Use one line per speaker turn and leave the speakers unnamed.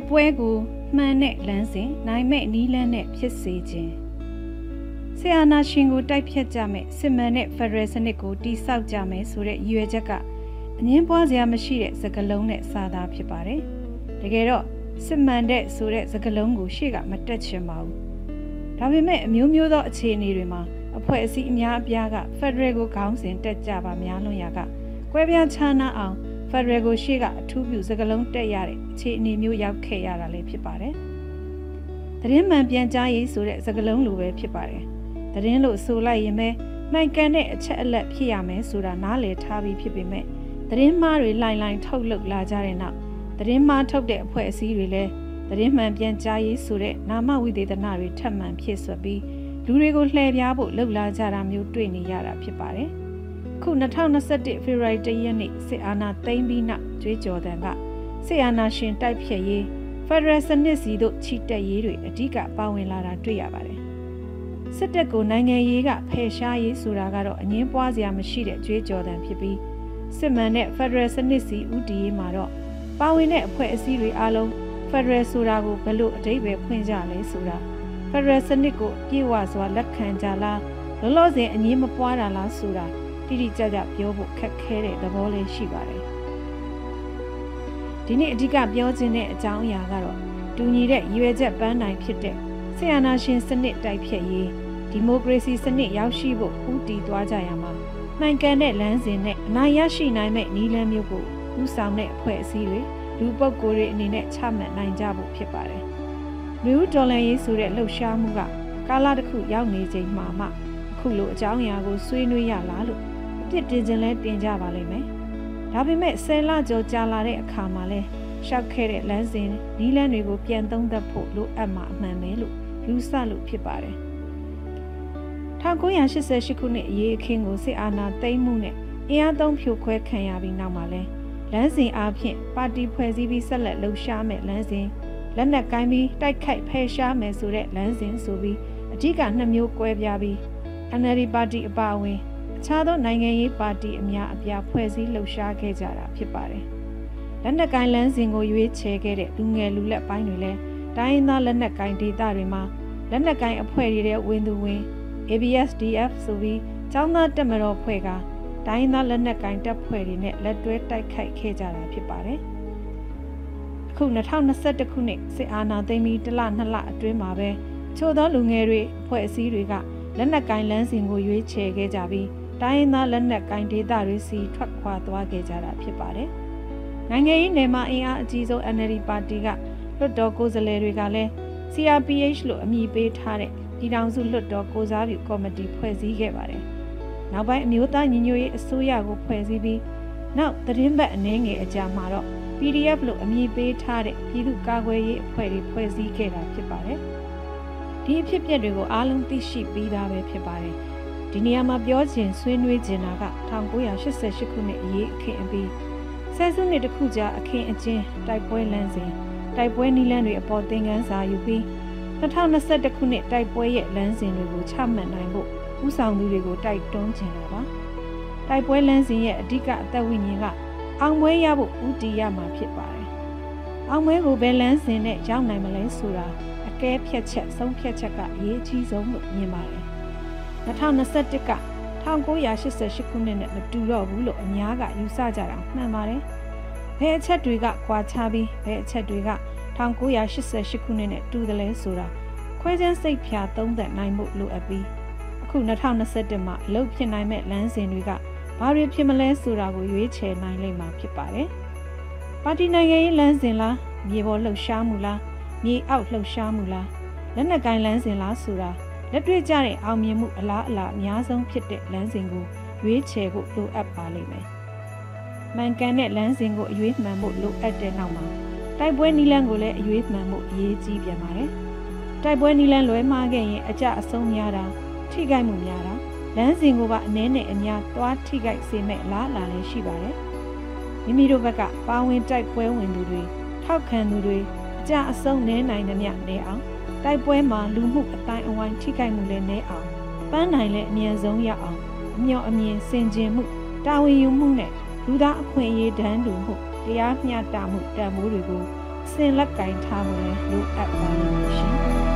တိုက်ပွဲကိုမှန်တဲ့လမ်းစဉ်နိုင်မဲ့နီးလန်းနဲ့ဖြစ်စေခြင်းဆီယနာရှင်ကိုတိုက်ဖြတ်ကြမယ်စစ်မှန်တဲ့ဖက်ဒရယ်စနစ်ကိုတိဆောက်ကြမယ်ဆိုတဲ့ရည်ရွယ်ချက်ကအငင်းပွားစရာမရှိတဲ့စကားလုံးနဲ့စာသားဖြစ်ပါတယ်တကယ်တော့စစ်မှန်တဲ့ဆိုတဲ့စကားလုံးကိုရှေ့ကမတက်ချင်ပါဘူးဒါပေမဲ့အမျိုးမျိုးသောအခြေအနေတွေမှာအဖွဲ့အစည်းအများအပြားကဖက်ဒရယ်ကိုခေါင်းစဉ်တက်ကြပါများလွန်ရာကကွဲပြားခြားနားအောင် ဖက်ဒရယ်ကိုရှေ့ကအထူးပြုစကလုံးတက်ရတဲ့အခြေအနေမျိုးရောက်ခဲ့ရတာလည်းဖြစ်ပါတယ်။သတင်းမှန်ပြန်ကြားရေးဆိုတဲ့စကလုံးလိုပဲဖြစ်ပါတယ်။သတင်းလို့ဆိုလိုက်ရင်ပဲမှန်ကန်တဲ့အချက်အလက်ဖြစ်ရမယ်ဆိုတာနားလည်ထားပြီးဖြစ်ပေမဲ့သတင်းမှားတွေလိုင်လိုင်ထုတ်လုပ်လာကြတဲ့နောက်သတင်းမှားထုတ်တဲ့အဖွဲ့အစည်းတွေလည်းသတင်းမှန်ပြန်ကြားရေးဆိုတဲ့နာမဝိသေသနာတွေထပ်မံဖြစ်ဆွပြီးလူတွေကိုလှည့်ပြားဖို့လှုပ်လာကြတာမျိုးတွေ့နေရတာဖြစ်ပါတယ်။ ခု2021ဖေဖော်ဝါရီလရက်နေ့စစ်အာဏာသိမ်းပြီးနောက်ကြွေးကြော်တံကစစ်အာဏာရှင်တိုက်ဖျက်ရေးဖက်ဒရယ်စနစ်စီတို့ချီတက်ရေးတွေအဓိကပါဝင်လာတာတွေ့ရပါတယ်။စစ်တပ်ကိုနိုင်ငံရေးကဖယ်ရှားရေးဆိုတာကတော့အငင်းပွားစရာမရှိတဲ့ကြွေးကြော်တံဖြစ်ပြီးစစ်မှန်တဲ့ဖက်ဒရယ်စနစ်စီဦးတည်ရေးမှာတော့ပါဝင်တဲ့အဖွဲ့အစည်းတွေအားလုံးဖက်ဒရယ်ဆိုတာကိုဘယ်လိုအတိတ်ပဲဖွင့်ကြလဲဆိုတာဖက်ဒရယ်စနစ်ကိုပြေဝစွာလက်ခံကြလားလောလောဆယ်အငင်းမပွားတာလားဆိုတာ တိတိကျကျပြောဖို့ခက်ခဲတဲ့သဘောလေးရှိပါတယ်ဒီနေ့အဓိကပြောခြင်းတဲ့အကြောင်းအရာကတော့တူညီတဲ့ရွေချက်ပန်းနိုင်ဖြစ်တဲ့ဆီယနာရှင်စနစ်တိုက်ဖြတ်ရေးဒီမိုကရေစီစနစ်ရောက်ရှိဖို့ဦးတည်သွားကြရမှာမှန်ကန်တဲ့လမ်းစဉ်နဲ့အနိုင်ရရှိနိုင်မဲ့နည်းလမ်းမျိုးကိုဦးဆောင်တဲ့အဖွဲ့အစည်းတွေလူပုဂ္ဂိုလ်တွေအနေနဲ့ချမှတ်နိုင်ကြဖို့ဖြစ်ပါတယ်။လူဒေါ်လာရေးဆိုတဲ့လှုပ်ရှားမှုကကာလတစ်ခုရောက်နေချိန်မှာမှအခုလိုအကြောင်းအရာကိုဆွေးနွေးရလားလို့ ပြစ်တင်ခြင်းလဲတင်ကြပါလိမ့်မယ်။ဒါပေမဲ့ဆယ်လကျော်ကြာလာတဲ့အခါမှာလဲရှောက်ခဲ့တဲ့လမ်းစဉ်နီးလန်းတွေကိုပြန်သုံးသပ်ဖို့လိုအပ်မှာအမှန်ပဲလို့ယူဆလို့ဖြစ်ပါတယ်။1988ခုနှစ်အရေးအခင်းကိုစစ်အာဏာသိမ်းမှုနဲ့အင်အားသုံးဖြိုခွဲခံရပြီးနောက်မှာလဲလမ်းစဉ်အားဖြင့်ပါတီဖွဲ့စည်းပြီးဆက်လက်လှုပ်ရှားမဲ့လမ်းစဉ်လက်နက်ကိုင်းပြီးတိုက်ခိုက်ဖယ်ရှားမယ်ဆိုတဲ့လမ်းစဉ်ဆိုပြီးအဓိကနှစ်မျိုးကွဲပြားပြီး NLD ပါတီအပါအဝင်အ ခြားသောနိုင်ငံရေးပါတီအများအပြားဖွဲ့စည်းလှုပ်ရှားခဲ့ကြတာဖြစ်ပါတယ်။လက်နက်ကိုင်လမ်းစဉ်ကိုရွေးချယ်ခဲ့တဲ့လူငယ်လူလက်ပိုင်းတွေလည်းတိုင်းရင်းသားလက်နက်ကိုင်ဒေသတွေမှာလက်နက်ကိုင်အဖွဲ့တွေတဲ့ဝင်သူဝင် ABSDF ဆိုပြီးចောင်းသားတက်မတော်ဖွဲ့ကတိုင်းရင်းသားလက်နက်ကိုင်တပ်ဖွဲ့တွေနဲ့လက်တွဲတိုက်ခိုက်ခဲ့ကြတာဖြစ်ပါတယ်။အခု2021ခုနှစ်စစ်အာဏာသိမ်းပြီးတစ်လနှစ်လအတွင်းမှာပဲချို့သောလူငယ်တွေအဖွဲ့အစည်းတွေကလက်နက်ကင်လန်းစဉ်ကိုရွေးချယ်ခဲ့ကြပြီး တိုင်းရင်းသားလက်နက်ကင်ဒေသတွေစီထွက်ခွာသွားခဲ့ကြတာဖြစ်ပါတယ်။နိုင်ငံရေးနယ်မှာအင်အားအကြီးဆုံး NLD ပါတီကလွှတ်တော်ကိုယ်စားလှယ်တွေကလည်း CRPH လို့အမည်ပေးထားတဲ့ပြည်ထောင်စုလွှတ်တော်ကိုစားပြုကော်မတီဖွဲ့စည်းခဲ့ပါတယ်။နောက်ပိုင်းအမျိုးသားညီညွတ်ရေးအစိုးရကိုဖွဲ့စည်းပြီးနောက်သတင်းပတ်အနည်းငယ်အကြာမှာတော့ PDF လို့အမည်ပေးထားတဲ့ပြည်သူ့ကာကွယ်ရေးအဖွဲ့တွေဖွဲ့စည်းခဲ့တာဖြစ်ပါတယ်။ဒီအဖြစ်အပျက်တွေကိုအားလုံးသိရှိပြီးသားပဲဖြစ်ပါတယ်။ ဒီနေရာမှာပြောချင်ဆွေးနွေးချင်တာက1988ခုနှစ်အရေးအခင်းအပြီးဆယ်စုနှစ်တစ်ခုကြာအခင်းအကျင်းတိုက်ပွဲလမ်းစဉ်တိုက်ပွဲနီးလန်းတွေအပေါ်သင်ခန်းစာယူပြီး2021ခုနှစ်တိုက်ပွဲရဲ့လမ်းစဉ်တွေကိုချမှတ်နိုင်ဖို့ဥဆောင်သူတွေကိုတိုက်တွန်းချင်တာပါတိုက်ပွဲလမ်းစဉ်ရဲ့အဓိကအသက်ဝိညာဉ်ကအောင်ပွဲရဖို့ဦးတည်ရမှာဖြစ်ပါတယ်အောင်ပွဲကိုဘယ်လမ်းစဉ်နဲ့ရောက်နိုင်မလဲဆိုတာအကဲဖြတ်ချက်ဆုံးဖြတ်ချက်ကအရေးကြီးဆုံးလို့မြင်ပါတယ် 2021က1988ခုနှစ်နဲ့မတူတော့ဘူးလို့အများကယူဆကြတာမှန်ပါတယ်။ဘယ်အချက်တွေကကွာခြားပြီးဘယ်အချက်တွေက1988ခုနှစ်နဲ့တူတယ်လဲဆိုတာခွဲခြမ်းစိတ်ဖြာသုံးသပ်နိုင်မှုလိုအပ်ပြီးအခု2021မှာအလုပ်ဖြစ်နိုင်မဲ့လမ်းစဉ်တွေကဘာတွေဖြစ်မလဲဆိုတာကိုရွေးချယ်နိုင်လိမ့်မှာဖြစ်ပါတယ်။ပါတီနိုင်ငံရေးလမ်းစဉ်လားမြေပေါ်လှုပ်ရှားမှုလားမြေအောက်လှုပ်ရှားမှုလားလက်နက်ကိုင်လမ်းစဉ်လားဆိုတာ လက်တွေ့ကျတဲ့အောင်မြင်မှုအလားအလာအများဆုံးဖြစ်တဲ့လမ်းစဉ်ကိုရွေးချယ်ဖို့လိုအပ်ပါလိမ့်မယ်။မှန်ကန်တဲ့လမ်းစဉ်ကိုအရွေးမှန်ဖို့လိုအပ်တဲ့နောက်မှာတိုက်ပွဲနီလန်းကိုလည်းအရွေးမှန်ဖို့အရေးကြီးပြန်ပါတယ်။တိုက်ပွဲနီလန်းလွဲမှားခဲ့ရင်အကြအဆုံးများတာထိခိုက်မှုများတာလမ်းစဉ်ကိုပါအနည်းနဲ့အများသွားထိခိုက်စေမဲ့လားလာလည်းရှိပါတယ်။မိမိတို့ဘက်ကပါဝင်တိုက်ပွဲဝင်သူတွေထောက်ခံသူတွေအကြအဆုံးနည်းနိုင်သမျှနေအောင် တိုက်ပွဲမှာလူမှုအတိုင်းအဝိုင်းထိခိုက်မှုလည်းနည်းအောင်ပန်းနိုင်လည်းအမြန်ဆုံးရအောင်အမြော့အမြင်စင်ကြင်မှုတာဝန်ယူမှုနဲ့လူသားအခွင့်အရေးတန်းတူမှုတရားမျှတမှုတန်ဖိုးတွေကိုစစင်လက်ကင်ထားဖို့လည်းလိုအပ်ပါလိမ့်မယ်ရှင်